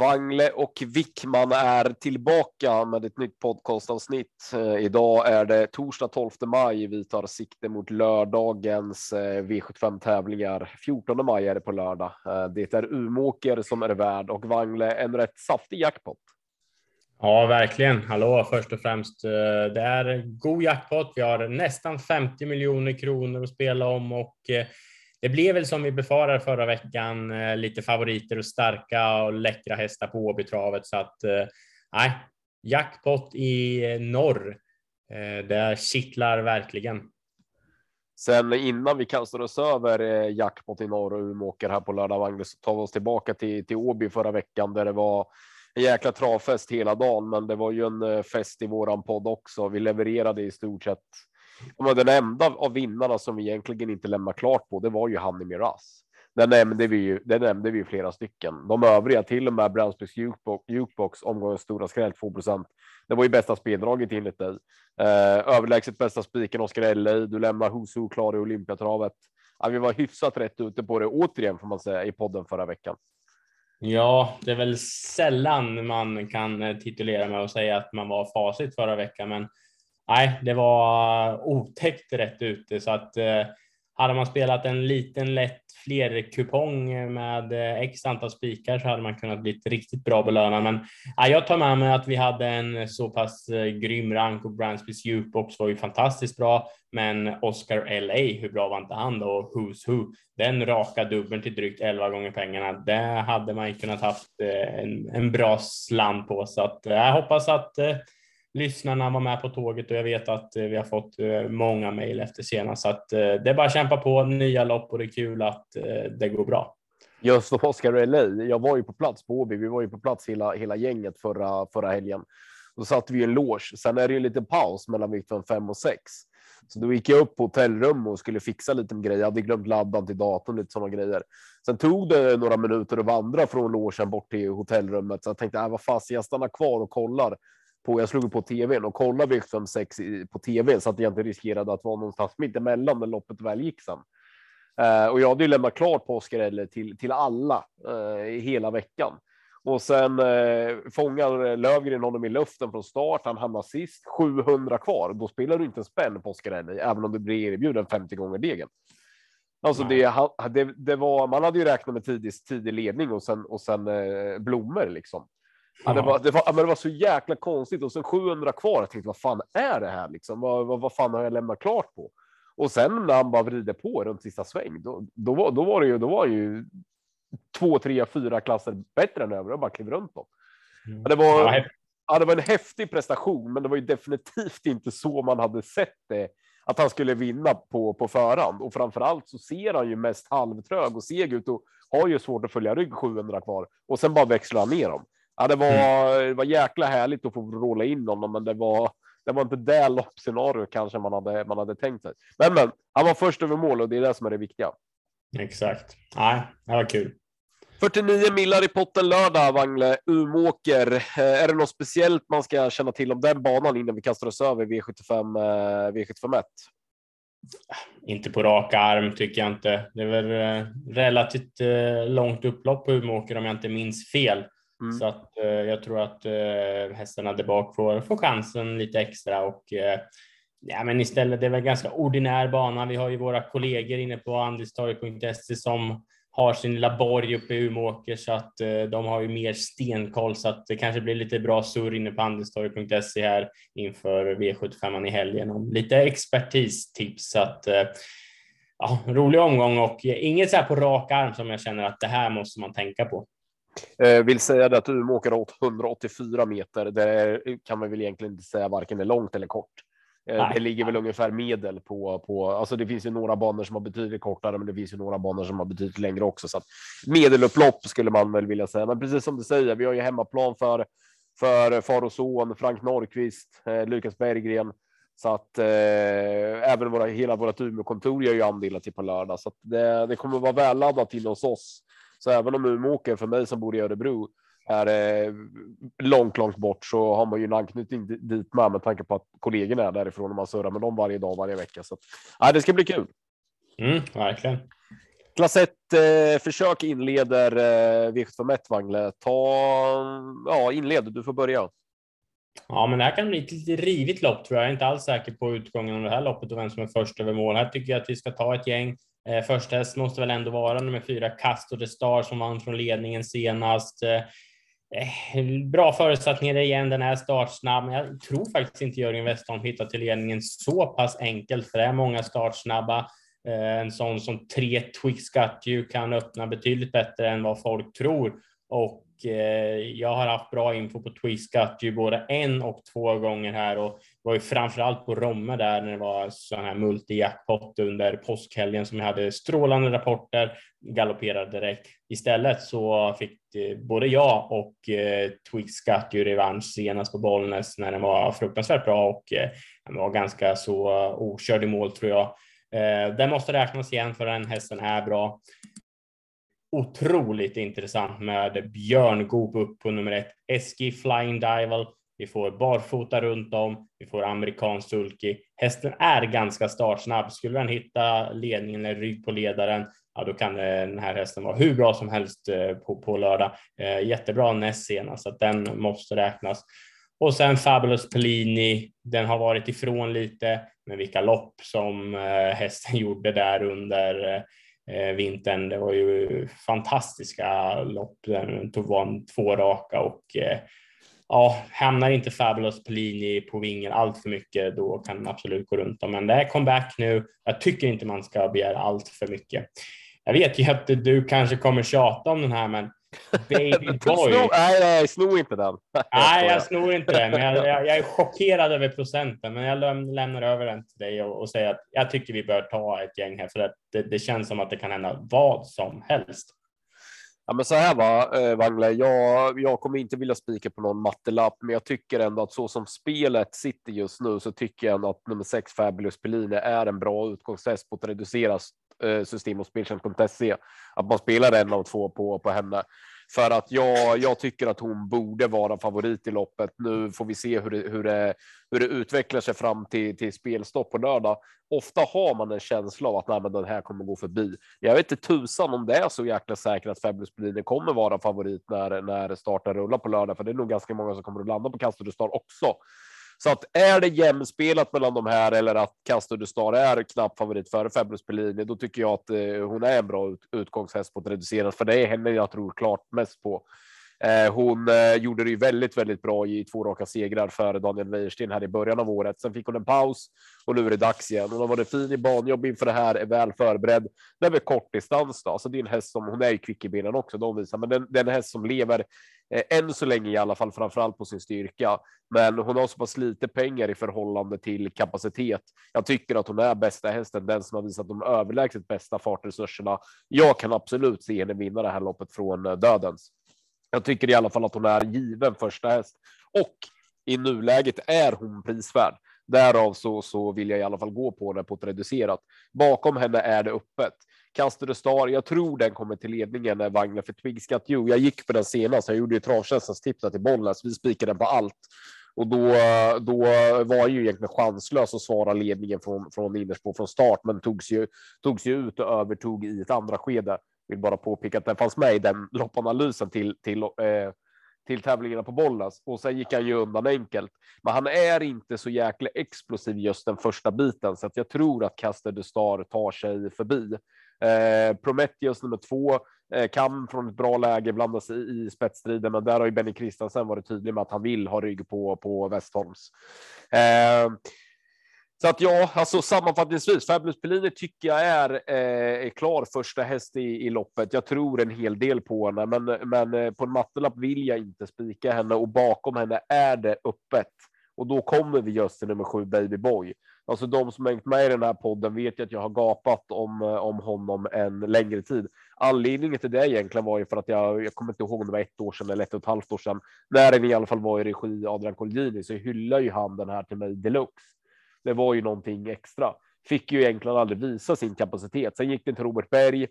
Wangle och Wickman är tillbaka med ett nytt podcastavsnitt. Eh, idag är det torsdag 12 maj. Vi tar sikte mot lördagens V75 tävlingar. 14 maj är det på lördag. Eh, det är Umåker som är värd och Wangle en rätt saftig jackpot. Ja, verkligen. Hallå, först och främst. Eh, det är god jackpot. Vi har nästan 50 miljoner kronor att spela om och det blev väl som vi befarade förra veckan, eh, lite favoriter och starka och läckra hästar på Åbytravet så att eh, nej, jackpot i norr. Eh, det kittlar verkligen. Sen innan vi kastar oss över eh, jackpot i norr och Umeåker här på lördag så tar vi oss tillbaka till, till Åby förra veckan där det var en jäkla travfest hela dagen, men det var ju en eh, fest i våran podd också. Vi levererade i stort sett den enda av vinnarna som vi egentligen inte lämnar klart på, det var ju Hanni Miraz. Den nämnde vi ju. Den nämnde vi flera stycken. De övriga, till och med Brownsbys jukebox, omgångens stora skräll 2% Det var ju bästa speldraget enligt dig. Eh, överlägset bästa spiken Oskar LA. Du lämnar Husu klar i Olympiatravet. Ja, vi var hyfsat rätt ute på det återigen får man säga i podden förra veckan. Ja, det är väl sällan man kan titulera med och säga att man var facit förra veckan, men nej, det var otäckt rätt ute så att eh, hade man spelat en liten lätt flerkupong med eh, x antal spikar så hade man kunnat bli riktigt bra belönad. Men ja, jag tar med mig att vi hade en så pass eh, grym rank och Bransbys jukebox var ju fantastiskt bra. Men Oscar LA, hur bra var inte han då? Och Who's Who? Den raka dubbeln till drygt 11 gånger pengarna, det hade man ju kunnat haft en, en bra slant på. Så att jag hoppas att lyssnarna var med på tåget och jag vet att eh, vi har fått eh, många mejl efter senast. Så att eh, det är bara att kämpa på nya lopp och det är kul att det går bra. Just och Oscar LA. Jag var ju på plats på Åby. Vi var ju på plats hela, hela gänget förra, förra helgen. Då satt vi i en loge. Sen är det ju en liten paus mellan vikten 5 och 6. Så då gick jag upp på hotellrum och skulle fixa lite grejer. Jag hade glömt laddan till datorn, lite sådana grejer. Sen tog det några minuter att vandra från logen bort till hotellrummet. Så jag tänkte, äh, vad fan, jag stannar kvar och kollar på, jag slog på tvn och kollade V756 på tv så att jag inte riskerade att vara någonstans mitt emellan när loppet väl gick sen. Uh, och jag hade ju lämnat klart på Oscar till, till alla uh, hela veckan. Och sen uh, fångar Lövgren honom i luften från start. Han hamnar sist 700 kvar. Då spelar du inte en spänn på Oscar även om du blir erbjuden 50 gånger degen. Alltså det, det, det, var, man hade ju räknat med tidig, tidig ledning och sen, och sen blommor liksom. Ja, det, var, det, var, men det var så jäkla konstigt och sen 700 kvar. Jag tänkte vad fan är det här liksom? Vad, vad, vad fan har jag lämnat klart på? Och sen när han bara vrider på runt sista sväng, då, då, var, då var det ju, då var ju två, tre, fyra klasser bättre än övriga och bara klev runt dem. Mm. Det var, ja, det var en häftig prestation, men det var ju definitivt inte så man hade sett det. Att han skulle vinna på, på förhand och framför allt så ser han ju mest halvtrög och seg ut och har ju svårt att följa rygg 700 kvar och sen bara växlar han ner dem. Ja, det var, mm. det var jäkla härligt att få rolla in honom, men det var, det var inte det loppscenario kanske man hade, man hade tänkt sig. Men, men han var först över mål och det är det som är det viktiga. Exakt. Nej, det var kul. 49 millar i potten lördag, Wangle, Umåker. Eh, är det något speciellt man ska känna till om den banan innan vi kastar oss över V75, eh, V751? Inte på rak arm tycker jag inte. Det är väl eh, relativt långt upplopp på Umeåker om jag inte minns fel. Mm. Så att eh, jag tror att eh, hästarna där bak får, får chansen lite extra och eh, ja, men istället det är väl ganska ordinär bana. Vi har ju våra kollegor inne på andelstorg.se som har sin lilla borg uppe i Umeåker så att eh, de har ju mer stenkoll så att det kanske blir lite bra surr inne på andelstorg.se här inför V75 i helgen om lite expertistips så att eh, ja, rolig omgång och inget så här på rak arm som jag känner att det här måste man tänka på. Eh, vill säga det att Umeå åker åt 184 meter. Det kan man väl egentligen inte säga varken är långt eller kort. Eh, Nej. Det ligger väl ungefär medel på, på, alltså det finns ju några banor som har betydligt kortare, men det finns ju några banor som har betydligt längre också. Så att medelupplopp skulle man väl vilja säga. Men precis som du säger, vi har ju hemmaplan för, för far och son, Frank Norrqvist, eh, Lukas Berggren. Så att eh, även våra, hela vårt Umeå-kontor gör ju andelar till på lördag. Så att det, det kommer att vara välladdat in hos oss. Så även om Umeåker för mig som bor i Örebro är eh, långt, långt bort så har man ju en anknytning dit med med tanke på att kollegorna är därifrån och man surrar med dem varje dag, varje vecka. Så att, ja, det ska bli kul. Mm, verkligen. Klass 1 eh, försök inleder eh, V751 Wangle. Ta, ja, inled. Du får börja. Ja, men det här kan bli ett lite rivigt lopp tror jag. Jag är inte alls säker på utgången av det här loppet och vem som är först över mål. Här tycker jag att vi ska ta ett gäng. Eh, första häst måste väl ändå vara nummer fyra, Castor The Star som vann från ledningen senast. Eh, eh bra förutsättningar igen, den är startsnabb, men jag tror faktiskt inte Jörgen Westholm hittar till ledningen så pass enkelt, för det är många startsnabba. Eh, en sån som tre Twix Got You kan öppna betydligt bättre än vad folk tror och Eh, jag har haft bra info på Twiskat ju både en och två gånger här och var ju framförallt på Romme där när det var sån här multijackpot under påskhelgen som jag hade strålande rapporter, galopperade direkt. Istället så fick eh, både jag och eh, Twiskat ju revansch senast på Bollnäs när den var fruktansvärt bra och eh, den var ganska så okörd i mål tror jag. Den måste räknas igen för den hästen är bra otroligt intressant med Björn Goop upp på nummer ett, Eski Flying Dival. Vi får barfota runt om. Vi får amerikansk sulky. Hästen är ganska startsnabb. Skulle den hitta ledningen eller rygg på ledaren, ja, då kan eh, den här hästen vara hur bra som helst eh, på, på lördag. Eh, jättebra näst senast, så att den måste räknas. Och sen Fabulous Pellini. Den har varit ifrån lite, men vilka lopp som hästen gjorde där under Eh, vintern. Det var ju fantastiska lopp. Den tog vann två raka och eh, ja, hamnar inte Fabulous Pellini på vingen allt för mycket, då kan den absolut gå runt om. Men det är comeback nu. Jag tycker inte man ska begära allt för mycket. Jag vet ju att du kanske kommer tjata om den här, men Baby Boy. Snor, nej, nej, snor inte den. nej, jag snor inte den, men jag, jag, jag, är chockerad över procenten. Men jag läm, lämnar över den till dig och, och, säger att jag tycker vi bör ta ett gäng här, för att det, det känns som att det kan hända vad som helst. Ja, men så här va, eh, Wangle. Jag, jag kommer inte vilja spika på någon mattelapp, men jag tycker ändå att så som spelet sitter just nu så tycker jag ändå att nummer sex Fabulous Pelline är en bra utgångstest på att reducera Eh, system och speltjänst.se. Att man spelar en av två på, på henne. För att jag, jag tycker att hon borde vara favorit i loppet. Nu får vi se hur det, hur det, hur det utvecklar sig fram till, till spelstopp på lördag. Ofta har man en känsla av att nej, men den här kommer gå förbi. Jag vet inte tusan om det är så jäkla säkert att Fabulous Bellini kommer vara favorit när, när starten rullar på lördag, för det är nog ganska många som kommer att landa på Castor Star också. Så att är det jämspelat mellan de här eller att Castor Star är knapp favorit före Fabulous Pellini, då tycker jag att eh, hon är en bra ut, utgångshäst på ett reducerat, för det är henne jag tror klart mest på. Eh, hon eh, gjorde det ju väldigt, väldigt bra i två raka segrar före Daniel Wäjersten här i början av året. Sen fick hon en paus och nu är det dags igen. Hon har varit fin i banjobb inför det här, är väl förberedd. Det är väl kortdistans då, så det är en häst som hon är ju kvick i benen också. De visar, men den, den häst som lever eh, än så länge i alla fall, framför allt på sin styrka. Men hon har så pass lite pengar i förhållande till kapacitet. Jag tycker att hon är bästa hästen, den som har visat de överlägset bästa fartresurserna. Jag kan absolut se henne vinna det här loppet från eh, dödens. Jag tycker i alla fall att hon är given första häst och i nuläget är hon prisvärd. Därav så, så vill jag i alla fall gå på det på ett reducerat. Bakom henne är det öppet. Kastade Star, jag tror den kommer till ledningen när vagnen för Twigscat Jo, Jag gick på den senast. Jag gjorde ju travtjänstens tipset till Bollnäs. Vi spikade den på allt och då, då var ju egentligen chanslös att svara ledningen från, från innerspår från start, men togs ju, togs ju ut och övertog i ett andra skede vill bara påpeka att den fanns med i den loppanalysen till, till, eh, till tävlingarna på Bollnäs och sen gick han ju undan enkelt. Men han är inte så jäkla explosiv just den första biten så att jag tror att Caster de Star tar sig förbi. Eh, Prometheus nummer två eh, kan från ett bra läge blanda sig i, i spetsstriden, men där har ju Benny Kristensen varit tydlig med att han vill ha rygg på på Westholms. Eh, så att ja, alltså sammanfattningsvis, Fabulous Pellini tycker jag är, eh, är klar första häst i, i loppet. Jag tror en hel del på henne, men, men eh, på en mattelapp vill jag inte spika henne och bakom henne är det öppet. Och då kommer vi just till nummer sju, Baby Boy. Alltså de som hängt med i den här podden vet ju att jag har gapat om, eh, om honom en längre tid. Anledningen till det egentligen var ju för att jag, jag kommer inte ihåg om det var ett år sedan eller ett och ett halvt år sedan, när den i alla fall var i regi Adrian Colgjini så hyllar ju han den här till mig deluxe. Det var ju någonting extra. Fick ju egentligen aldrig visa sin kapacitet. Sen gick det till Robert Berg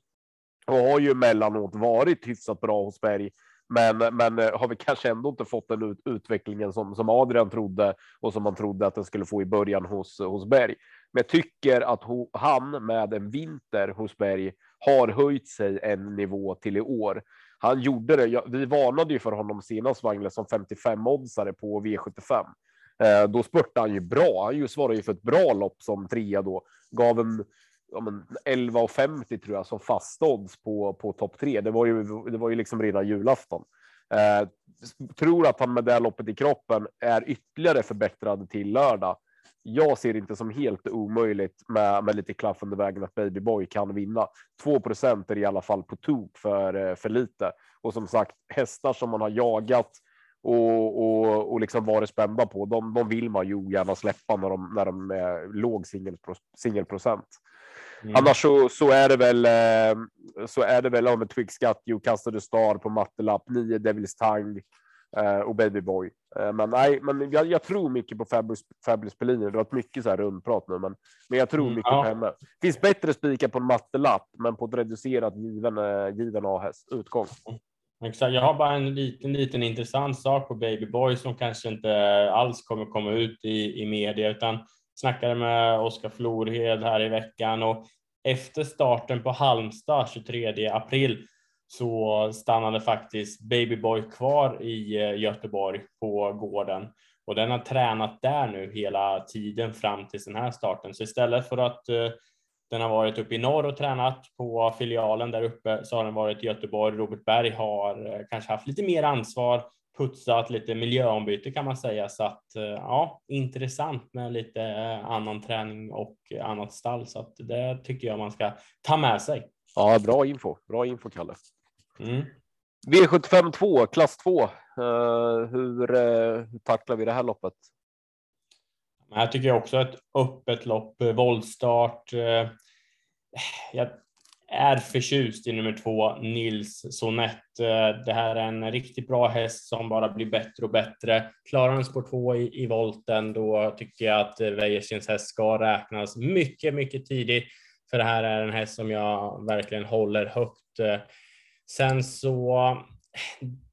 och har ju emellanåt varit hyfsat bra hos Berg. Men, men eh, har vi kanske ändå inte fått den ut, utvecklingen som, som Adrian trodde och som man trodde att den skulle få i början hos, hos Berg. Men jag tycker att ho, han med en vinter hos Berg har höjt sig en nivå till i år. Han gjorde det. Vi varnade ju för honom senast Wangle som 55 oddsare på V75. Eh, då spurtade han ju bra. Han ju svarade ju för ett bra lopp som trea då. Gav en ja, 11,50 tror jag som fast odds på, på topp tre. Det var ju, det var ju liksom redan julafton. Eh, tror att han med det loppet i kroppen är ytterligare förbättrad till lördag. Jag ser det inte som helt omöjligt med, med lite klaff under vägen att Babyboy kan vinna. 2 är i alla fall på tok för, eh, för lite. Och som sagt, hästar som man har jagat och, och, och liksom varit spända på, de, de vill man ju gärna släppa när de, när de är låg singelprocent. Mm. Annars så, så är det väl eh, så är det väl om ett Twixcut, You Custody Star på mattelapp, 9 Devils Tang eh, och Babyboy. Eh, men nej, men jag, jag, tror mycket på Fabulous, Fabulous Pellini. Det har varit mycket så här rundprat nu, men, men jag tror mm, mycket ja. på henne. Finns bättre spikar på en mattelapp, men på ett reducerat given, given A-häst utgång. Exakt. Jag har bara en liten, liten intressant sak på Babyboy som kanske inte alls kommer komma ut i, i media, utan snackade med Oskar Florhed här i veckan och efter starten på Halmstad 23 april så stannade faktiskt Babyboy kvar i eh, Göteborg på gården och den har tränat där nu hela tiden fram till den här starten. Så istället för att uh, den har varit uppe i norr och tränat på filialen där uppe så har den varit i Göteborg. Robert Berg har uh, kanske haft lite mer ansvar putsat lite miljöombyte kan man säga. Så att eh, ja, intressant med lite eh, annan träning och annat stall. Så att det tycker jag man ska ta med sig. Ja, bra info. Bra info, Kalle. Mm. V75 2, klass 2. Uh, eh, hur, uh, hur tacklar vi det här loppet? Här tycker jag också ett öppet lopp, eh, våldstart. Eh, jag är förtjust i nummer två, Nils Sonett. Eh, det här är en riktigt bra häst som bara blir bättre och bättre. Klarar han spår två i, i volten, då tycker jag att Wäjerstens häst ska räknas mycket, mycket tidigt. För det här är en häst som jag verkligen håller högt. Sen så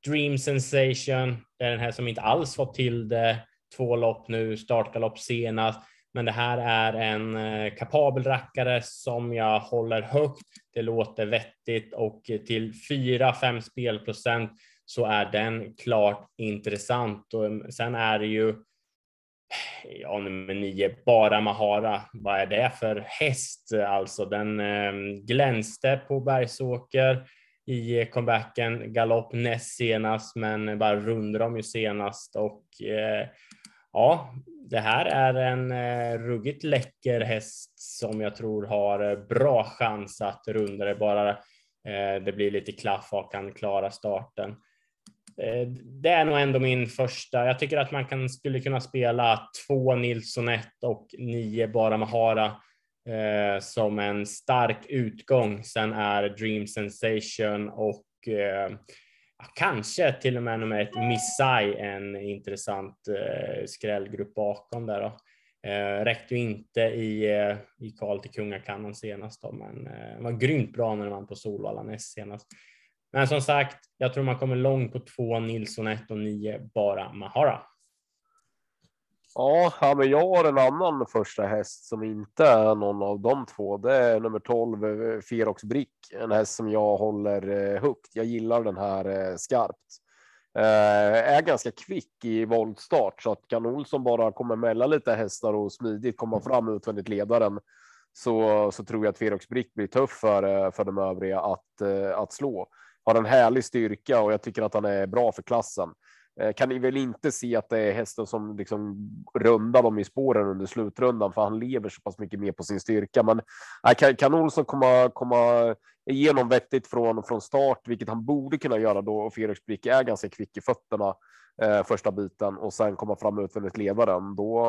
Dream Sensation, det är den här som inte alls fått till det. Två lopp nu, startgalopp senast. Men det här är en eh, kapabel rackare som jag håller högt. Det låter vettigt och till 4-5 spelprocent så är den klart intressant. Och eh, sen är det ju ja, nummer nio, bara Mahara. Vad är det för häst? Alltså den eh, glänste på Bergsåker i comebacken, galopp näst senast, men bara rundade de ju senast och eh, ja, det här är en eh, ruggigt läcker häst som jag tror har eh, bra chans att runda det bara eh, det blir lite klaff och kan klara starten. Eh, det är nog ändå min första. Jag tycker att man kan, skulle kunna spela två Nilsson 1 och nio bara Mahara eh, som en stark utgång. Sen är Dream Sensation och eh, kanske till och med nummer ett Missai, en intressant eh, skrällgrupp bakom där. Då. Eh, räckte ju inte i, eh, i kval till Kungakannan senast då, men eh, var grymt bra när man på Solvalla näst senast. Men som sagt, jag tror man kommer långt på två Nilsson 1 och 9 bara Mahara. Ja, ja, men jag har en annan första häst som inte är någon av de två. Det är nummer 12 eh, Ferox Brick, en häst som jag håller eh, högt. Jag gillar den här eh, skarpt. Är ganska kvick i voltstart så att kan Olsson bara komma mellan lite hästar och smidigt komma fram utvändigt ledaren så, så tror jag att Ferox Brick blir tuff för, för de övriga att, att slå. Har en härlig styrka och jag tycker att han är bra för klassen. Eh, kan ni väl inte se att det är hästen som liksom rundar dem i spåren under slutrundan, för han lever så pass mycket mer på sin styrka. Men eh, kan, kan Olsson komma, komma igenom vettigt från, från start, vilket han borde kunna göra då och Felix Brick är ganska kvick i fötterna eh, första biten och sen komma fram utvändigt ledaren, då,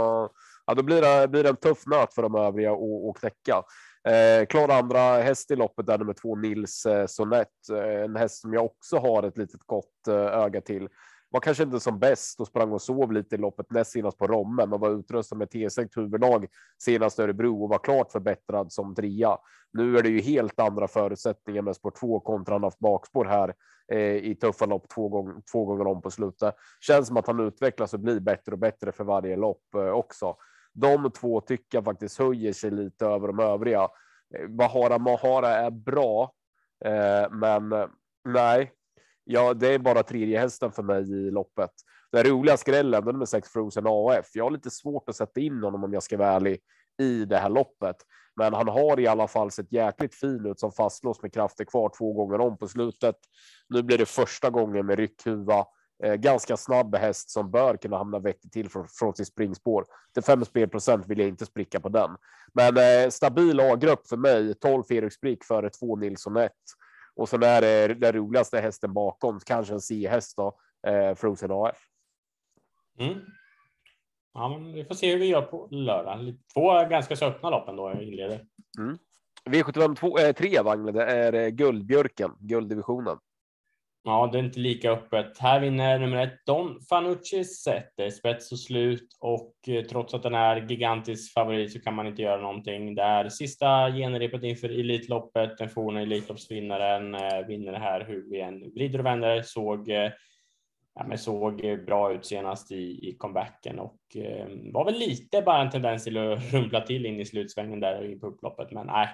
ja, då blir, det, blir det en tuff nöt för de övriga att knäcka. Eh, klar andra häst i loppet är nummer två Nils eh, Sonett, eh, en häst som jag också har ett litet gott eh, öga till var kanske inte som bäst och sprang och sov lite i loppet näst senast på Romme, men var utrustad med T6 huvudlag senast Örebro och var klart förbättrad som trea. Nu är det ju helt andra förutsättningar med spår 2 kontra han haft bakspår här eh, i tuffa lopp två gånger, två gånger om på slutet. Känns som att han utvecklas och blir bättre och bättre för varje lopp eh, också. De två tycker jag faktiskt höjer sig lite över de övriga. Eh, Bahara Mahara är bra, eh, men eh, nej, Ja, det är bara tredje hästen för mig i loppet. Den roliga skrällen, den med sex Frozen AF. Jag har lite svårt att sätta in honom om jag ska vara ärlig i det här loppet, men han har i alla fall sett jäkligt fin ut som fastlåst med krafter kvar två gånger om på slutet. Nu blir det första gången med ryckhuva. Eh, ganska snabb häst som bör kunna hamna vettigt till från, från sitt springspår. Till 5 spelprocent vill jag inte spricka på den, men eh, stabil A-grupp för mig. 12 Felix Sprick före 2 Nilsson 1. Och så är det den roligaste hästen bakom, kanske en C-häst då, eh, Frozen AF. Mm. Ja, men vi får se hur vi gör på lördag. Två ganska så öppna lopp ändå inleder. Mm. V75 2, eh, 3 Wagle, det är eh, Guldbjörken, gulddivisionen. Ja, det är inte lika öppet. Här vinner nummer ett Don Fanucci sätter spets och slut och eh, trots att den är gigantisk favorit så kan man inte göra någonting. Det är sista genrepet inför Elitloppet. Den forna Elitloppsvinnaren eh, vinner det här hur vi än vrider och vänder. Såg, eh, ja, men såg bra ut senast i, i comebacken och eh, var väl lite bara en tendens till att rumpla till in i slutsvängen där i upploppet. Men nej,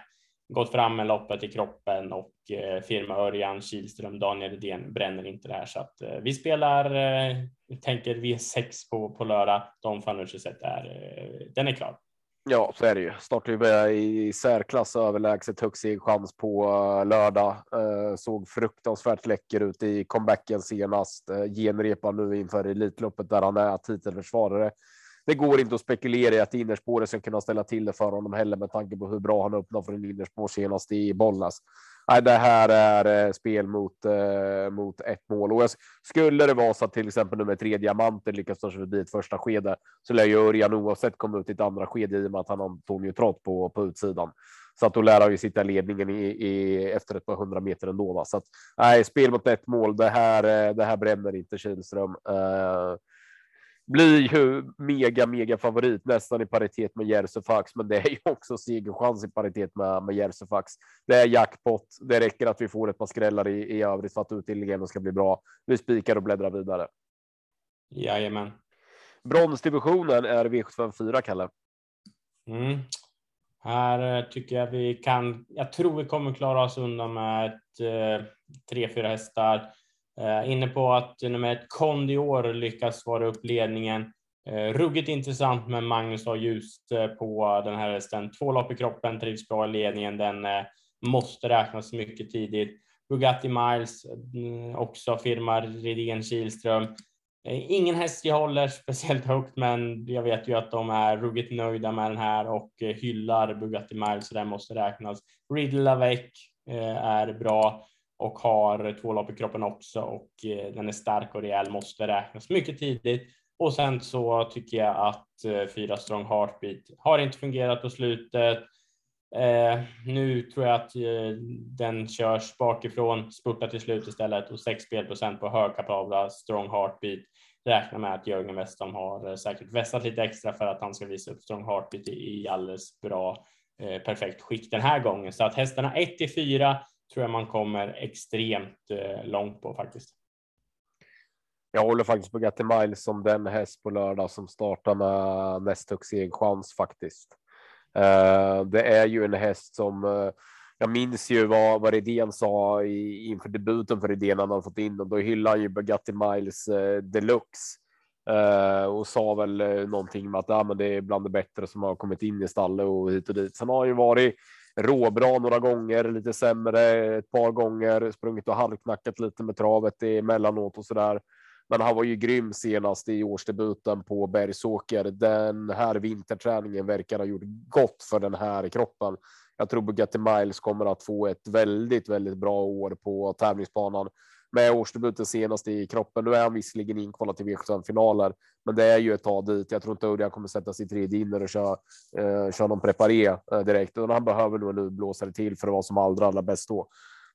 gått fram med loppet i kroppen och eh, firma Örjan Kihlström, Daniel Redén bränner inte det här så att eh, vi spelar, eh, tänker V6 på, på lördag. De Fanucci-set är, eh, den är klar. Ja, så är det ju. Startar ju med i särklass överlägset högst chans på eh, lördag. Eh, såg fruktansvärt läcker ut i comebacken senast. Eh, Genrepar genrepa nu inför Elitloppet där han är titelförsvarare det går inte att spekulera i att innerspåret ska kunna ställa till det för honom heller med tanke på hur bra han öppnar för en innerspår senast i Bollnäs. Nej, det här är eh, spel mot eh, mot ett mål och jag, skulle det vara så att till exempel nummer tre diamanter lyckas ta sig förbi ett första skede så lär ju Örjan oavsett komma ut i ett andra skede i och med att han har Antonio Trott på på utsidan. Så att då lär han ju sitta ledningen i, i efter ett par hundra meter ändå. Va? Så att nej, spel mot ett mål. Det här. Eh, det här bränner inte Kihlström. Eh, blir ju mega, mega favorit nästan i paritet med Jersofax, men det är ju också segerchans i paritet med, med Jersofax. Det är jackpot. Det räcker att vi får ett par skrällar i, i övrigt för att utdelningen ska bli bra. Vi spikar och bläddrar vidare. Jajamän. Bronsdivisionen är V754, Kalle. Mm. Här eh, tycker jag vi kan. Jag tror vi kommer klara oss undan med ett, eh, tre, fyra hästar. Eh, inne på att nummer ett Kondior lyckas vara upp ledningen. Eh, ruggigt intressant med Magnus har ljust eh, på den här hästen. Två lopp i kroppen, trivs bra i ledningen. Den eh, måste räknas mycket tidigt. Bugatti Miles, mm, också firma Redén Kihlström. Eh, ingen häst jag håller speciellt högt, men jag vet ju att de är ruggigt nöjda med den här och eh, hyllar Bugatti Miles, så den måste räknas. Riddle Avec är bra och har två lopp i kroppen också och eh, den är stark och rejäl, måste räknas mycket tidigt. Och sen så tycker jag att eh, fyra strong heartbeat har inte fungerat på slutet. Eh, nu tror jag att eh, den körs bakifrån, spurtar till slut istället och 6 spelprocent på högkapabla strong heartbeat. Räknar med att Jörgen Westholm har eh, säkert vässat lite extra för att han ska visa upp strong heartbeat i, i alldeles bra eh, perfekt skick den här gången. Så att hästarna 1 till 4 tror jag man kommer extremt eh, långt på faktiskt. Jag håller faktiskt på Gatti Miles som den häst på lördag som startar med näst högst chans faktiskt. Eh, det är ju en häst som eh, jag minns ju vad, vad Redén sa i, inför debuten för Redén när han fått in den. Då hyllade han ju Bugatti Miles deluxe och sa väl någonting med att ah, men det är bland det bättre som har kommit in i stallet och hit och dit. Sen har han ju varit råbra några gånger, lite sämre ett par gånger, sprungit och halvknackat lite med travet emellanåt och så där. Men han var ju grym senast i årsdebuten på Bergsåker. Den här vinterträningen verkar ha gjort gott för den här kroppen. Jag tror Bugatti Miles kommer att få ett väldigt, väldigt bra år på tävlingsbanan med årsdebuten senast i kroppen. Nu är han visserligen inkvalad till V75-finaler, men det är ju ett tag dit. Jag tror inte Örjan kommer sätta sig i tredje inner och köra, eh, köra någon preparé eh, direkt. Och han behöver nog en blåsare till för att vara som allra, allra bäst då.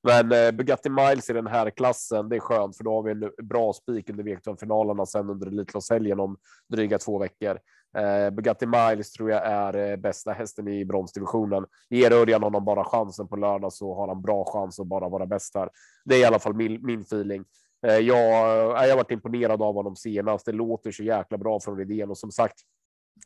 Men eh, Bugatti Miles i den här klassen, det är skönt för då har vi en bra spik under V75-finalerna sen under Elitloppshelgen om dryga två veckor. Eh, Bugatti Miles tror jag är eh, bästa hästen i bronsdivisionen. Ger Örjan honom bara chansen på lördag så har han bra chans att bara vara bäst här. Det är i alla fall min, min feeling. Eh, jag, eh, jag har varit imponerad av honom senast. Det låter så jäkla bra från Redén och som sagt,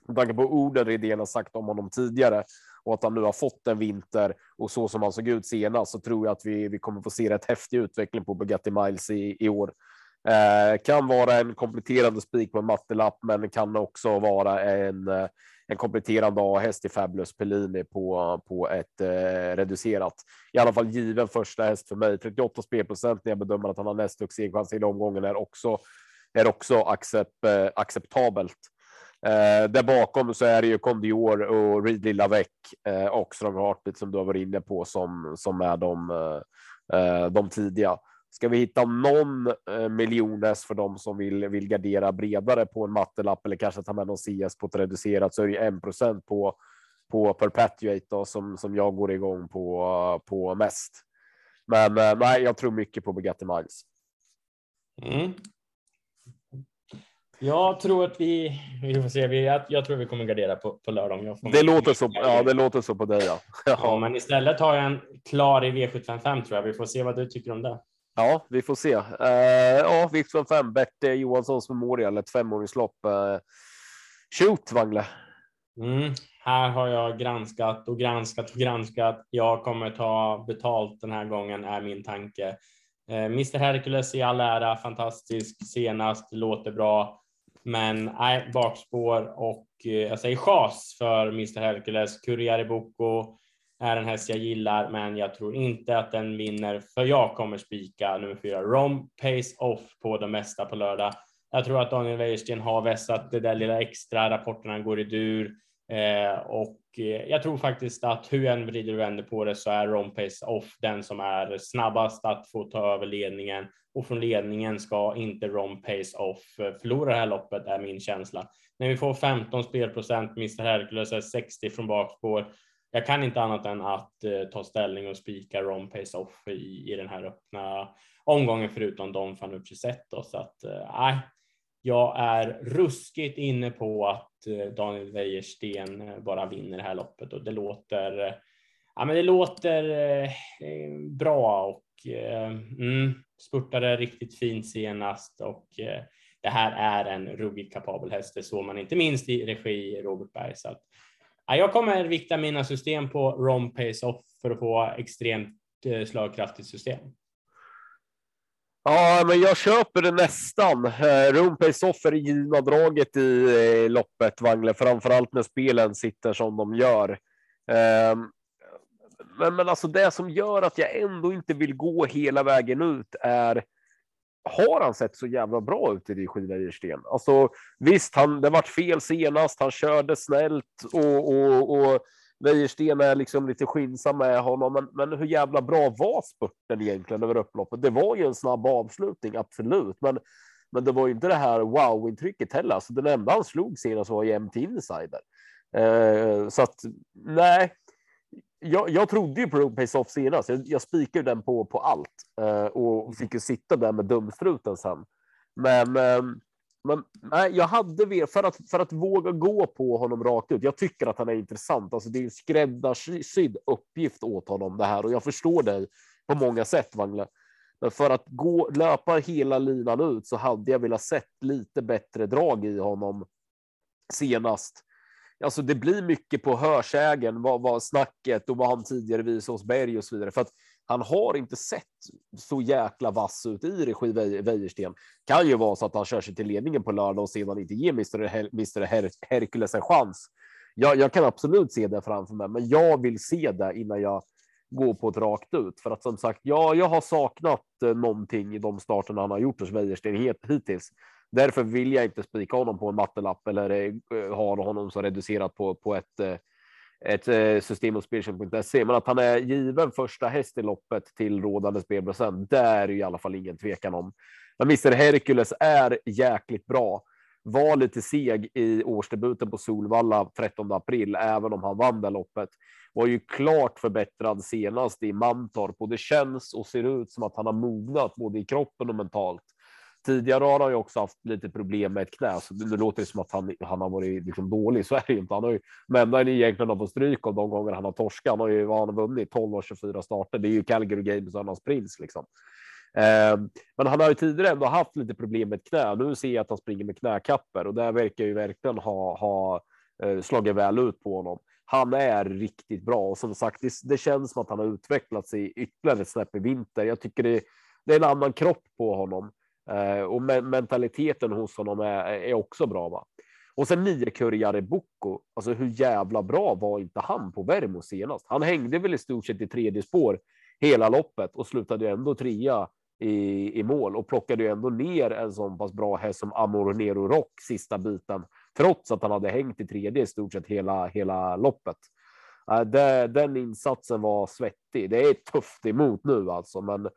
med tanke på orden Redén har sagt om honom tidigare och att han nu har fått en vinter och så som han såg ut senast så tror jag att vi, vi kommer få se rätt häftig utveckling på Bugatti Miles i, i år. Eh, kan vara en kompletterande spik på en mattelapp, men kan också vara en, eh, en kompletterande A-häst i Fabulous Pellini på, på ett eh, reducerat. I alla fall given första häst för mig. 38 spelprocent när jag bedömer att han har näst högst segerchans i omgången är också, är också accept, eh, acceptabelt. Eh, där bakom så är det ju Condior och Ridley Lavec eh, och Strong Heartbeat som du har varit inne på som, som är de, eh, eh de tidiga. Ska vi hitta någon eh, miljones för dem som vill, vill gardera bredare på en mattelapp eller kanske ta med någon CS på ett reducerat så är det en procent på på Perpetuate då, som, som jag går igång på, på mest. Men eh, nej, jag tror mycket på Bugatti Miles. Mm. Jag tror att vi, vi får se, vi, jag, jag tror vi kommer gardera på, på lördag. det, låter så, ja, det låter så på dig. Ja. ja. men istället har jag en klar i V755 tror jag. Vi får se vad du tycker om det. Ja, vi får se. Uh, ja, V75 Bert Johanssons Memorial, ett femåringslopp. Uh, shoot, Wangle. Mm, här har jag granskat och granskat och granskat. Jag kommer ta betalt den här gången är min tanke. Uh, Mr Hercules i all ära, fantastisk senast, låter bra. Men nej, bakspår och eh, jag säger chas för Mr Hercules. Kurriere Boko är en häst jag gillar, men jag tror inte att den vinner, för jag kommer spika nummer fyra, Rom Pace Off på det mesta på lördag. Jag tror att Daniel Wäjersten har vässat det där lilla extra, rapporterna går i dur eh, och Eh, jag tror faktiskt att hur än vrider och vänder på det så är Rom Pace Off den som är snabbast att få ta över ledningen och från ledningen ska inte Rom Pace Off eh, förlora det här loppet är min känsla. När vi får 15 spelprocent, Mr Hercules är 60 från bakspår jag kan inte annat än att eh, ta ställning och spika Ron Pace Off i, i den här öppna omgången förutom Don Fanucci Zetto. Så att eh, nej, jag är ruskigt inne på att Eh, Daniel Wäjersten eh, bara vinner det här loppet och det låter, eh, ja, men det låter bra och mm, spurtade riktigt fint senast och det här är en ruggigt kapabel häst. Det såg man inte minst i regi Robert Berg. Så att, jag kommer vikta mina system på ROM Pace Off för att få extremt slagkraftigt system. Ja, men jag köper det nästan. Eh, Room Off är det givna draget i eh, loppet, Wangle, framförallt när spelen sitter som de gör. Ehm, men, men alltså det som gör att jag ändå inte vill gå hela vägen ut är har han sett så jävla bra ut i det Wäjersten? Alltså visst, han, det vart fel senast. Han körde snällt och, och, och Wäjersten är liksom lite skyndsam med honom. Men, men hur jävla bra var spurten egentligen över upploppet? Det var ju en snabb avslutning, absolut, men men det var ju inte det här wow intrycket heller. Alltså, den enda han slog senast var ju MT Insider. Eh, så att nej, jag, jag trodde ju på Road Pace Off senast. Jag, jag spikade den på, på allt eh, och fick ju sitta där med dumstruten sen. Men, eh, men nej, jag hade för att, för att våga gå på honom rakt ut. Jag tycker att han är intressant. Alltså, det är en skräddarsydd uppgift åt honom det här och jag förstår dig på många sätt, Wangle. Men för att gå, löpa hela linan ut så hade jag velat sett lite bättre drag i honom senast alltså det blir mycket på hörsägen, vad, var snacket och vad han tidigare visade hos Berg och så vidare. För att han har inte sett så jäkla vass ut i regi Wäjersten. Kan ju vara så att han kör sig till ledningen på lördag och sedan inte ger Mr. Her Mr. Her Hercules en chans. Jag, jag kan absolut se det framför mig, men jag vill se det innan jag går på ett rakt ut. För att som sagt, ja, jag har saknat eh, någonting i de starterna han har gjort hos Wäjersten hittills. Därför vill jag inte spika honom på en mattelapp eller eh, ha honom så reducerat på, på ett, eh, ett eh, system hos spelköp.se. Men att han är given första häst i loppet till rådande spelprocent, där är i alla fall ingen tvekan om. Men Mr Hercules är jäkligt bra var lite seg i årsdebuten på Solvalla 13 april, även om han vann det loppet. Var ju klart förbättrad senast i Mantorp och det känns och ser ut som att han har mognat både i kroppen och mentalt. Tidigare har han ju också haft lite problem med ett knä, så det låter som att han, han har varit liksom dålig. Så är det ju inte. Han har ju, men han egentligen har fått stryk av de gånger han har torskat. Han har ju vad han har vunnit 12 och 24 starter. Det är ju Calgary Games och hans prins liksom. Eh, men han har ju tidigare ändå haft lite problem med ett knä. Nu ser jag att han springer med knäkapper och det verkar ju verkligen ha, ha eh, slagit väl ut på honom. Han är riktigt bra och som sagt, det, det känns som att han har utvecklats i ytterligare ett snäpp i vinter. Jag tycker det, det är en annan kropp på honom. Eh, och mentaliteten hos honom är, är också bra. Va? Och sen nio Kurjare Boko. Alltså hur jävla bra var inte han på Värmo senast? Han hängde väl i stort sett i tredje spår hela loppet och slutade ändå trea i, i mål och plockade ju ändå ner en sån pass bra häst som Amor Nero Rock sista biten, trots att han hade hängt i tredje i stort sett hela, hela loppet. Eh, det, den insatsen var svettig. Det är tufft emot nu alltså, men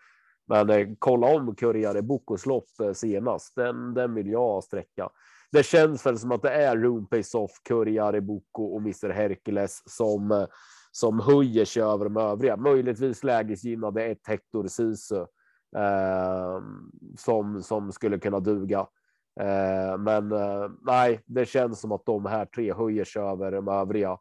men eh, kolla om Kurjare Bokos lopp eh, senast. Den, den vill jag sträcka. Det känns väl som att det är Room Pace Off, Kurjare Boko och Mr Hercules som eh, som höjer sig över de övriga. Möjligtvis lägesgynnade ett Hector Sisu eh, som som skulle kunna duga. Eh, men eh, nej, det känns som att de här tre höjer sig över de övriga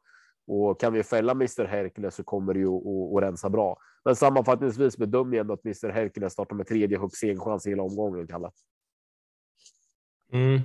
och kan vi fälla Mr Hercules så kommer det ju att, rensa bra. Men sammanfattningsvis bedömer jag ändå att Mr Hercules startar med tredje högst segerchans i hela omgången, Kalle. Mm.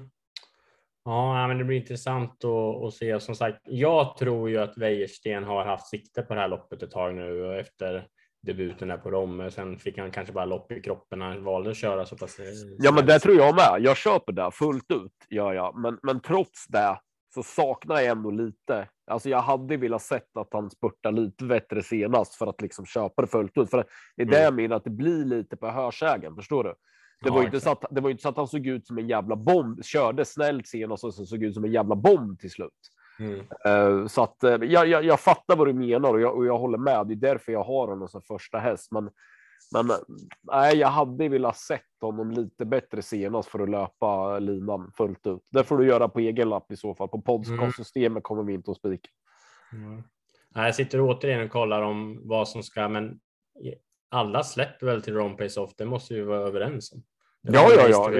Ja, men det blir intressant att, att, se. Som sagt, jag tror ju att Wäjersten har haft sikte på det här loppet ett tag nu efter debuten där på Romme. Sen fick han kanske bara lopp i kroppen när han valde att köra så pass. Ja, men det tror jag med. Jag köper det fullt ut gör jag, men, men trots det så saknar jag ändå lite. Alltså jag hade velat sett att han spurtar lite bättre senast för att liksom köpa det fullt ut. För det är det mm. jag menar, att det blir lite på hörsägen. Förstår du? Det, ja, var inte så att, det var inte så att han såg ut som en jävla bomb, körde snällt senast och så såg ut som en jävla bomb till slut. Mm. Uh, så att uh, jag, jag, jag fattar vad du menar och jag, och jag håller med. Det är därför jag har honom som första häst. Men men nej, jag hade velat sett honom lite bättre senast för att löpa linan fullt ut. Det får du göra på egen lapp i så fall. På podcastsystemet mm. kommer vi inte att spika. Mm. Jag sitter återigen och kollar om vad som ska, men alla släpper väl till Ron Pace Off. Det måste vi vara överens om. Ja, ja, ja.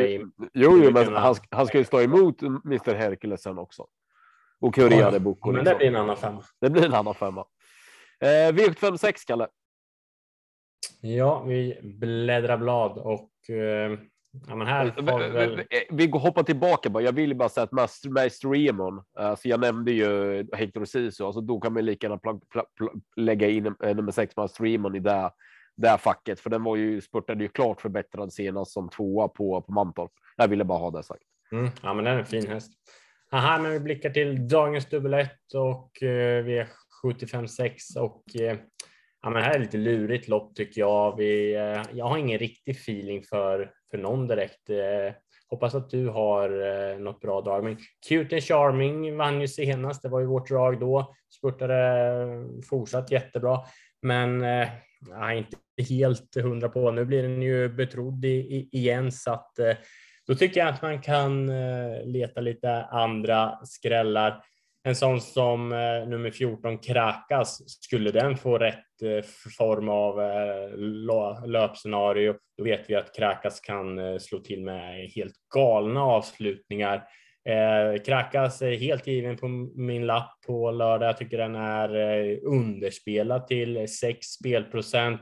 Jo, jo, men han, han ska ju stå emot Mr Hercules sen också. Och Kuriade ja, Boko. Men liksom. det blir en annan femma. Det blir en annan femma. Eh, V756, Kalle. Ja, vi bläddrar blad och eh, ja, men här vi, väl... vi, vi hoppar tillbaka bara. Jag vill bara säga att Master, Master Remon, alltså jag nämnde ju Hector Sisu, alltså då kan man lika gärna pl pl pl lägga in eh, nummer sex Master Remon i det, det facket, för den var ju spurtade ju klart förbättrad senast som tvåa på, på Mantorp. Jag ville bara ha det sagt. Mm, ja, men den är en fin häst. Aha, men vi blickar till dagens dubbel och eh, vi är 75-6 och eh, Ja, men här är lite lurigt lopp tycker jag. Vi, eh, jag har ingen riktig feeling för, för någon direkt. Eh, hoppas att du har eh, något bra drag. Men Cute and Charming vann ju senast. Det var ju vårt drag då. Spurtade eh, fortsatt jättebra, men jag är inte helt hundra på. Nu blir den ju betrodd i, igen så att då tycker jag att man kan leta lite andra skrällar en sån som eh, nummer 14 Krakas, skulle den få rätt eh, form av eh, löpscenario, då vet vi att Krakas kan eh, slå till med helt galna avslutningar. Eh, Krakas är helt given på min lapp på lördag. Jag tycker den är eh, underspelad till 6 spelprocent.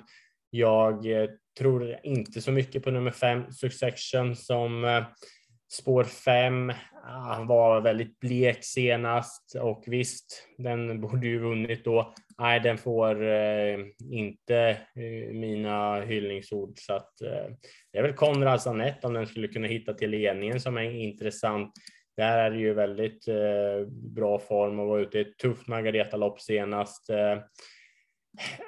Jag eh, tror inte så mycket på nummer 5 Succession som eh, Spår 5 ah, han var väldigt blek senast och visst, den borde ju vunnit då. Nej, den får eh, inte eh, mina hyllningsord så att eh, det är väl Konrads Anette om den skulle kunna hitta till ledningen som är intressant. Där är det ju väldigt eh, bra form och var ute i ett tufft Margareta-lopp senast. Eh,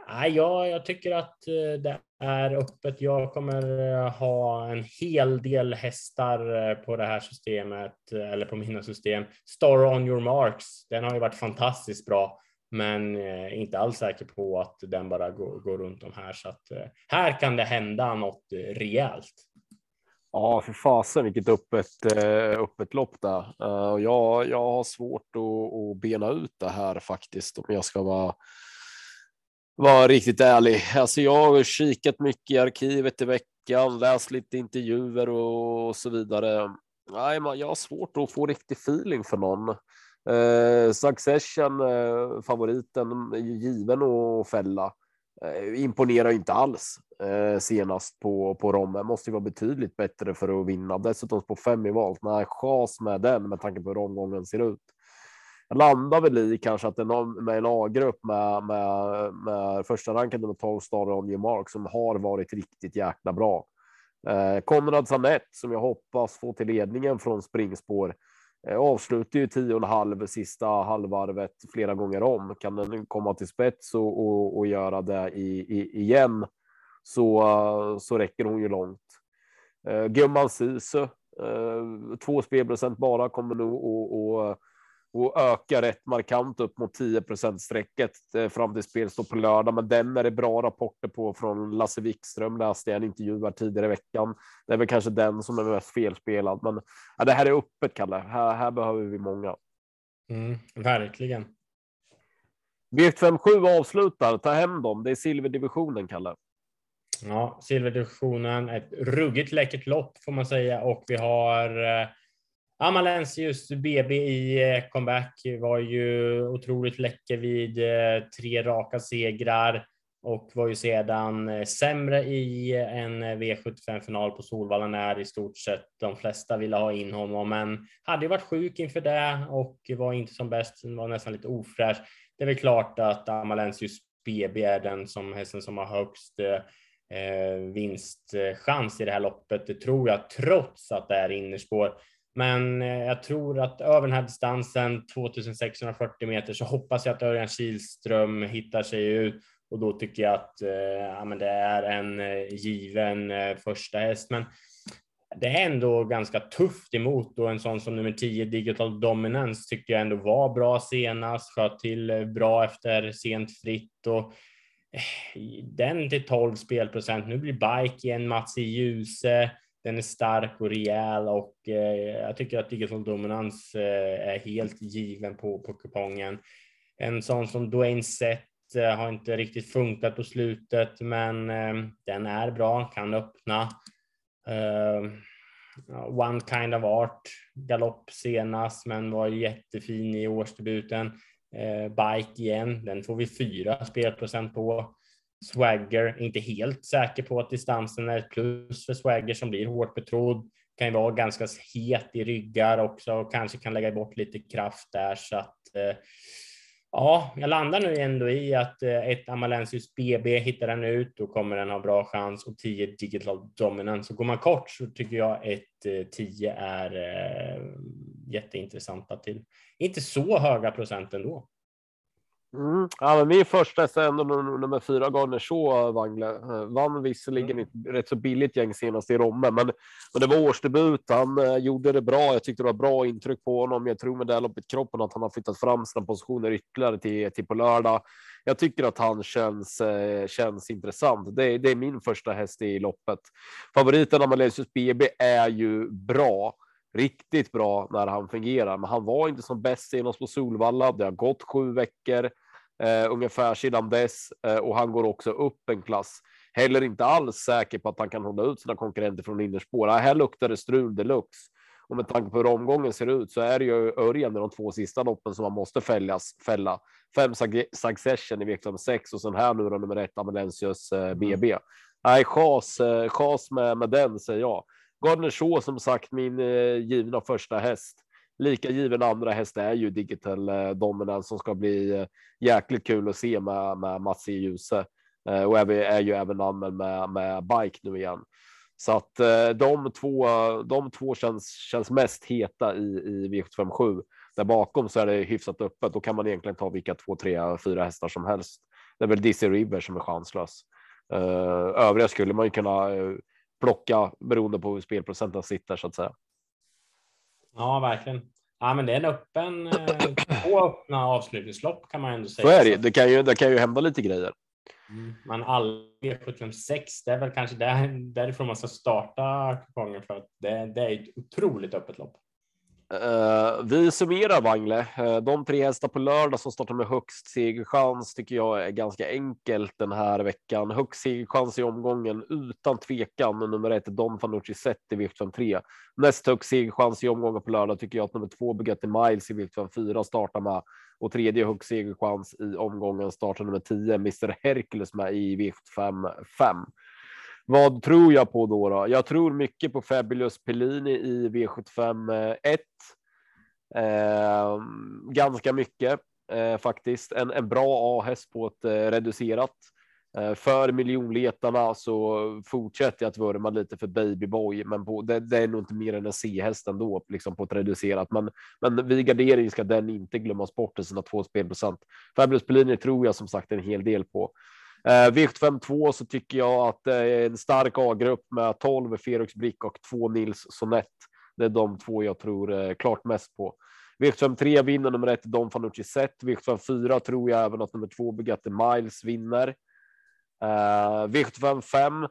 Nej, ja, jag tycker att eh, det är öppet. Jag kommer eh, ha en hel del hästar eh, på det här systemet eh, eller på mina system. Star on your marks. Den har ju varit fantastiskt bra, men inte alls säker på att den bara går, går runt om här. Så att här kan det hända något rejält. Ja, för fasen vilket öppet, öppet lopp där. Uh, jag, jag har svårt att, att bena ut det här faktiskt om jag ska vara vara riktigt ärlig. Alltså jag har kikat mycket i arkivet i veckan, läst lite intervjuer och så vidare. Nej, man, jag har svårt att få riktig feeling för någon. Eh, Succession, eh, favoriten, given att fälla. Eh, imponerar inte alls eh, senast på, på Romme. Måste ju vara betydligt bättre för att vinna. Dessutom på fem i valt. Nej, chas med den med tanke på hur omgången ser ut. Jag landar väl i kanske att det är med en A-grupp med, med, med första rankade nummer 12 Star on Mark som har varit riktigt jäkla bra. Eh, Konrad Sanett som jag hoppas få till ledningen från springspår eh, avslutar ju tio och en halv sista halvvarvet flera gånger om. Kan den komma till spets och, och, och göra det i, i, igen så, uh, så räcker hon ju långt. Uh, Gumman Sisu, uh, två spelprocent bara kommer nog att och öka rätt markant upp mot 10 strecket eh, fram till spelstopp på lördag. Men den är det bra rapporter på från Lasse Wikström läste jag en intervju här tidigare i veckan. Det är väl kanske den som är mest felspelad, men ja, det här är öppet Kalle. Här, här behöver vi många. Mm, verkligen. V57 avslutar. Ta hem dem. Det är silverdivisionen, Kalle. Ja, silverdivisionen. Ett ruggigt läckert lopp får man säga och vi har eh, Amalensius BB i eh, comeback var ju otroligt läcker vid eh, tre raka segrar och var ju sedan eh, sämre i en V75-final på Solvalla när i stort sett de flesta ville ha in honom, men hade ju varit sjuk inför det och var inte som bäst, var nästan lite ofräsch. Det är väl klart att Amalensius BB är den som hästen som har högst eh, vinstchans i det här loppet, det tror jag, trots att det är innerspår. Men eh, jag tror att över den här distansen, 2640 meter, så hoppas jag att Örjan Kihlström hittar sig ut och då tycker jag att eh, ja, men det är en eh, given första häst. Men det är ändå ganska tufft emot och en sån som nummer 10 Digital Dominance tycker jag ändå var bra senast, sköt till bra efter sent fritt och den till 12 spelprocent. Nu blir Bike igen Mats i ljuse. Den är stark och rejäl och eh, jag tycker att Digital Dominans eh, är helt given på, på kupongen. En sån som Dwayne Sett eh, har inte riktigt funkat på slutet, men eh, den är bra, kan öppna. Uh, One kind of art, galopp senast, men var jättefin i årsdebuten. Uh, bike igen, den får vi fyra spelprocent på. Swagger, inte helt säker på att distansen är ett plus för Swagger som blir hårt betrodd. Kan ju vara ganska het i ryggar också och kanske kan lägga bort lite kraft där så att eh, ja, jag landar nu ändå i att eh, ett Amalensius BB hittar den ut, då kommer den ha bra chans och 10 Digital Dominance. Så går man kort så tycker jag ett 10 eh, är eh, jätteintressanta till inte så höga procent ändå. Mm. Ja, men min första ändå nummer fyra gånger så Wangle. Eh, vann visserligen mm. ett rätt så billigt gäng senast i Romme, men, men det var årsdebut. Han eh, gjorde det bra. Jag tyckte det var bra intryck på honom. Jag tror med det här loppet kroppen att han har flyttat fram sina positioner ytterligare till, till på lördag. Jag tycker att han känns, eh, känns intressant. Det, det är min första häst i loppet. Favoriten Amalesius BB är ju bra riktigt bra när han fungerar, men han var inte som bäst senast på Solvalla. Det har gått sju veckor eh, ungefär sedan dess eh, och han går också upp en klass. Heller inte alls säker på att han kan hålla ut sina konkurrenter från innerspår. Här luktar det strul deluxe och med tanke på hur omgången ser ut så är det ju Örjan i de två sista loppen som man måste fällas, fälla. Fem succession i veckan sex och sen här nu då nummer ett Amalensius eh, BB. Mm. Nej, chas, eh, chas med, med den säger jag. Gardner Shaw som sagt min eh, givna första häst. Lika given andra häst är ju Digital eh, Dominance som ska bli eh, jäkligt kul att se med, med Mats e. i Ljuse. Eh, och är, är ju även anmäld med, med Bike nu igen. Så att eh, de två, de två känns, känns mest heta i, i V757. Där bakom så är det hyfsat öppet. Då kan man egentligen ta vilka två, tre, fyra hästar som helst. Det är väl Dizzy River som är chanslös. Eh, övriga skulle man ju kunna eh, plocka beroende på hur spelprocenten sitter så att säga. Ja, verkligen. Ja, men det är en öppen, två eh, öppna avslutningslopp kan man ändå säga. Så är det. Det kan ju, det kan ju hända lite grejer. Mm. Men all V756, det är väl kanske där, därifrån man ska starta kupongen för att det, det är ett otroligt öppet lopp. Uh, vi summerar Wangle. Uh, eh, de tre hästar på lördag som startar med högst segerchans tycker jag är ganska enkelt den här veckan. Högst segerchans i omgången utan tvekan. Nummer ett Don Fanucci sett i vikt 3. Näst högst segerchans i omgången på lördag tycker jag att nummer två Bugatti Miles i vikt 4 startar med och tredje högst segerchans i omgången startar nummer 10 Mr Hercules med i vikt 5 5. Vad tror jag på då? då? Jag tror mycket på Fabulous Pellini i V75 1. Eh, ehm, ganska mycket eh, faktiskt. En, en bra A-häst på ett eh, reducerat. Eh, för miljonletarna så fortsätter jag att vurma lite för Babyboy, men på, det, det, är nog inte mer än en C-häst ändå, liksom på ett reducerat. Men, men vid gardering ska den inte glömmas bort i sina två spelprocent. Fabulous Pellini tror jag som sagt en hel del på. Eh, V752 så tycker jag att det är en stark A-grupp med 12 Ferox Brick och 2 Nils Sonett. Det är de två jag tror eh, klart mest på. V753 vinner nummer ett Don Fanucci Set. V754 tror jag även att nummer två Bugatti Miles vinner. Uh, V755 uh,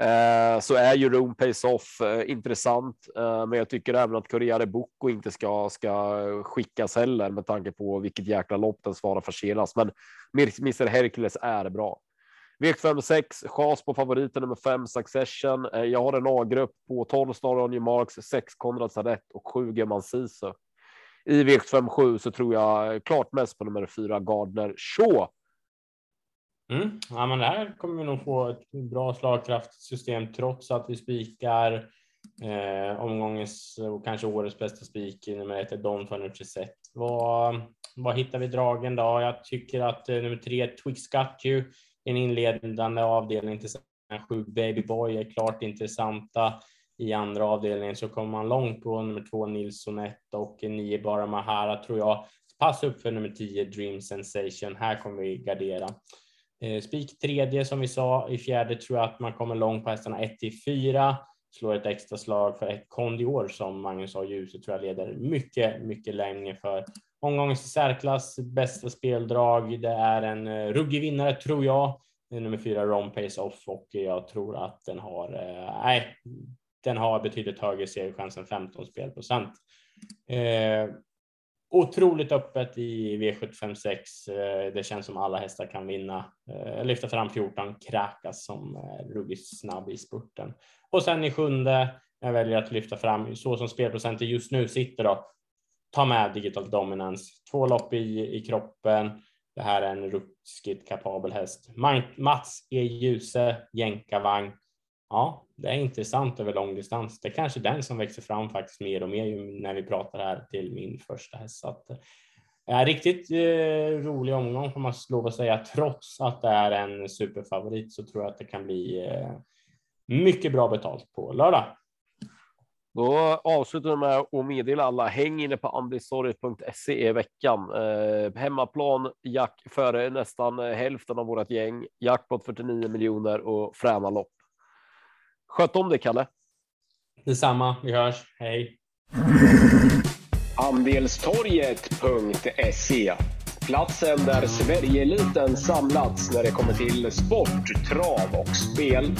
Eh, så är ju Room Pace Off eh, intressant, eh, men jag tycker även att Corriere Bocco inte ska ska skickas heller med tanke på vilket jäkla lopp den svarar för senast. Men Mr Hercules är bra. V56 chas på favoriten nummer 5 Succession. Jag har en A-grupp på 12 Star New Marks, 6 Konrad Sadett och 7 German Sisu. I V757 så tror jag klart mest på nummer 4 Gardner Shaw Mm. Ja, men det här kommer vi nog få ett bra slagkraftsystem trots att vi spikar eh, omgångens och kanske årets bästa spik nummer ett är Don Fanucci Set. Vad, vad hittar vi dragen då? Jag tycker att eh, nummer tre Twix Got You, en inledande avdelning till sju Baby Boy är klart intressanta. I andra avdelningen så kommer man långt på nummer två Nilsson 1 och nio Bara Mahara tror jag. Pass upp för nummer tio Dream Sensation. Här kommer vi gardera. Eh, spik tredje som vi sa, i fjärde tror jag att man kommer långt på hästarna 1 till 4. Slår ett extra slag för ett Kondior som Magnus A. Så tror jag leder mycket, mycket länge för omgångens i särklass bästa speldrag. Det är en eh, ruggig vinnare tror jag. Eh, nummer fyra Ron Pace Off och jag tror att den har, eh, nej, den har betydligt högre segerchans än 15 spelprocent. Eh, otroligt öppet i V756. Eh, det känns som alla hästar kan vinna. Eh, lyfta fram 14 Krakas som är ruggigt snabb i spurten. Och sen i sjunde, jag väljer att lyfta fram så som spelprocenten just nu sitter då. Ta med Digital Dominance. Två lopp i, i kroppen. Det här är en ruskigt kapabel häst. Mats E. Ljuse, jänkarvagn. Ja, det är intressant över lång distans. Det är kanske den som växer fram faktiskt mer och mer när vi pratar här till min första häst. Så att, ja, riktigt eh, rolig omgång får man lov att säga. Trots att det är en superfavorit så tror jag att det kan bli eh, mycket bra betalt på lördag. Då avslutar vi med att meddela alla häng inne på andistorget.se i veckan. Eh, hemmaplan, jack före nästan hälften av vårt gäng, jackpot 49 miljoner och fräna lopp. Sköt om dig, Kalle. Detsamma. Vi hörs. Hej. Andelstorget.se Platsen där Sverigeeliten samlats när det kommer till sport, trav och spel.